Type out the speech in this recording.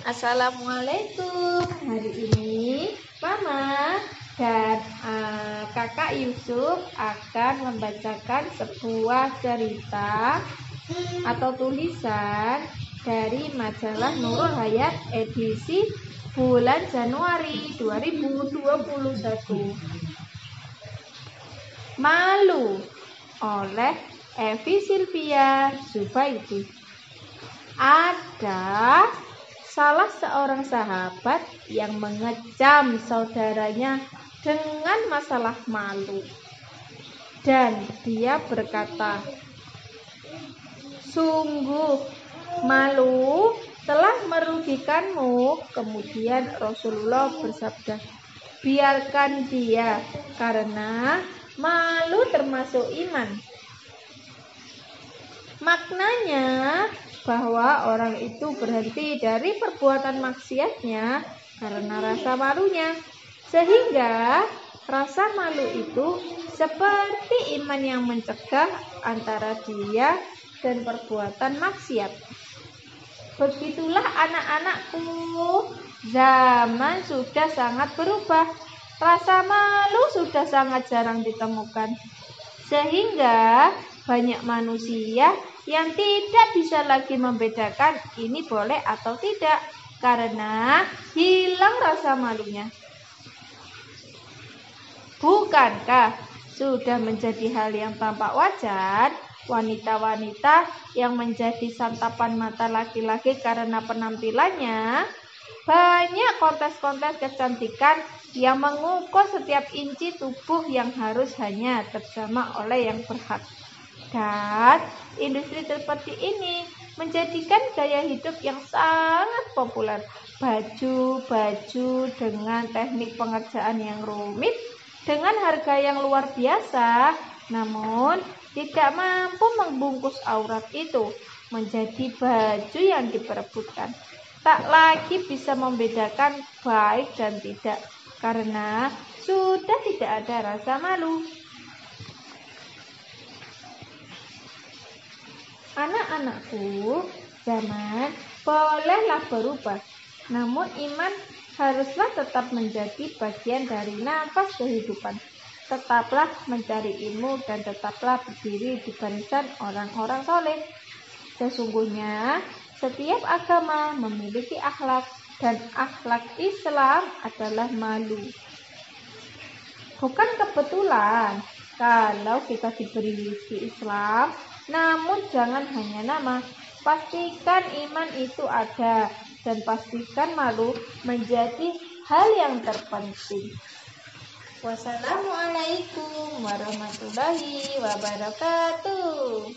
Assalamualaikum. Hari ini Mama dan uh, Kakak Yusuf akan membacakan sebuah cerita atau tulisan dari majalah Nurul Hayat edisi bulan Januari 2021. Malu oleh Evi Silvia Zubaidi. Ada salah seorang sahabat yang mengecam saudaranya dengan masalah malu. Dan dia berkata, "Sungguh malu telah merugikanmu." Kemudian Rasulullah bersabda, "Biarkan dia karena malu termasuk iman." Maknanya bahwa orang itu berhenti dari perbuatan maksiatnya karena rasa malunya. Sehingga rasa malu itu seperti iman yang mencegah antara dia dan perbuatan maksiat. Begitulah anak-anakku, zaman sudah sangat berubah. Rasa malu sudah sangat jarang ditemukan. Sehingga banyak manusia yang tidak bisa lagi membedakan ini boleh atau tidak karena hilang rasa malunya. Bukankah sudah menjadi hal yang tampak wajar wanita-wanita yang menjadi santapan mata laki-laki karena penampilannya? Banyak kontes-kontes kecantikan yang mengukur setiap inci tubuh yang harus hanya terjama oleh yang berhak. Dan industri seperti ini menjadikan gaya hidup yang sangat populer. Baju-baju dengan teknik pengerjaan yang rumit, dengan harga yang luar biasa, namun tidak mampu membungkus aurat itu menjadi baju yang diperebutkan. Tak lagi bisa membedakan baik dan tidak, karena sudah tidak ada rasa malu. Anak-anakku, zaman bolehlah berubah, namun iman haruslah tetap menjadi bagian dari nafas kehidupan. Tetaplah mencari ilmu dan tetaplah berdiri di barisan orang-orang soleh. Sesungguhnya, setiap agama memiliki akhlak dan akhlak Islam adalah malu. Bukan kebetulan kalau kita diberi rizki Islam, namun jangan hanya nama, pastikan iman itu ada dan pastikan malu menjadi hal yang terpenting. Wassalamualaikum warahmatullahi wabarakatuh.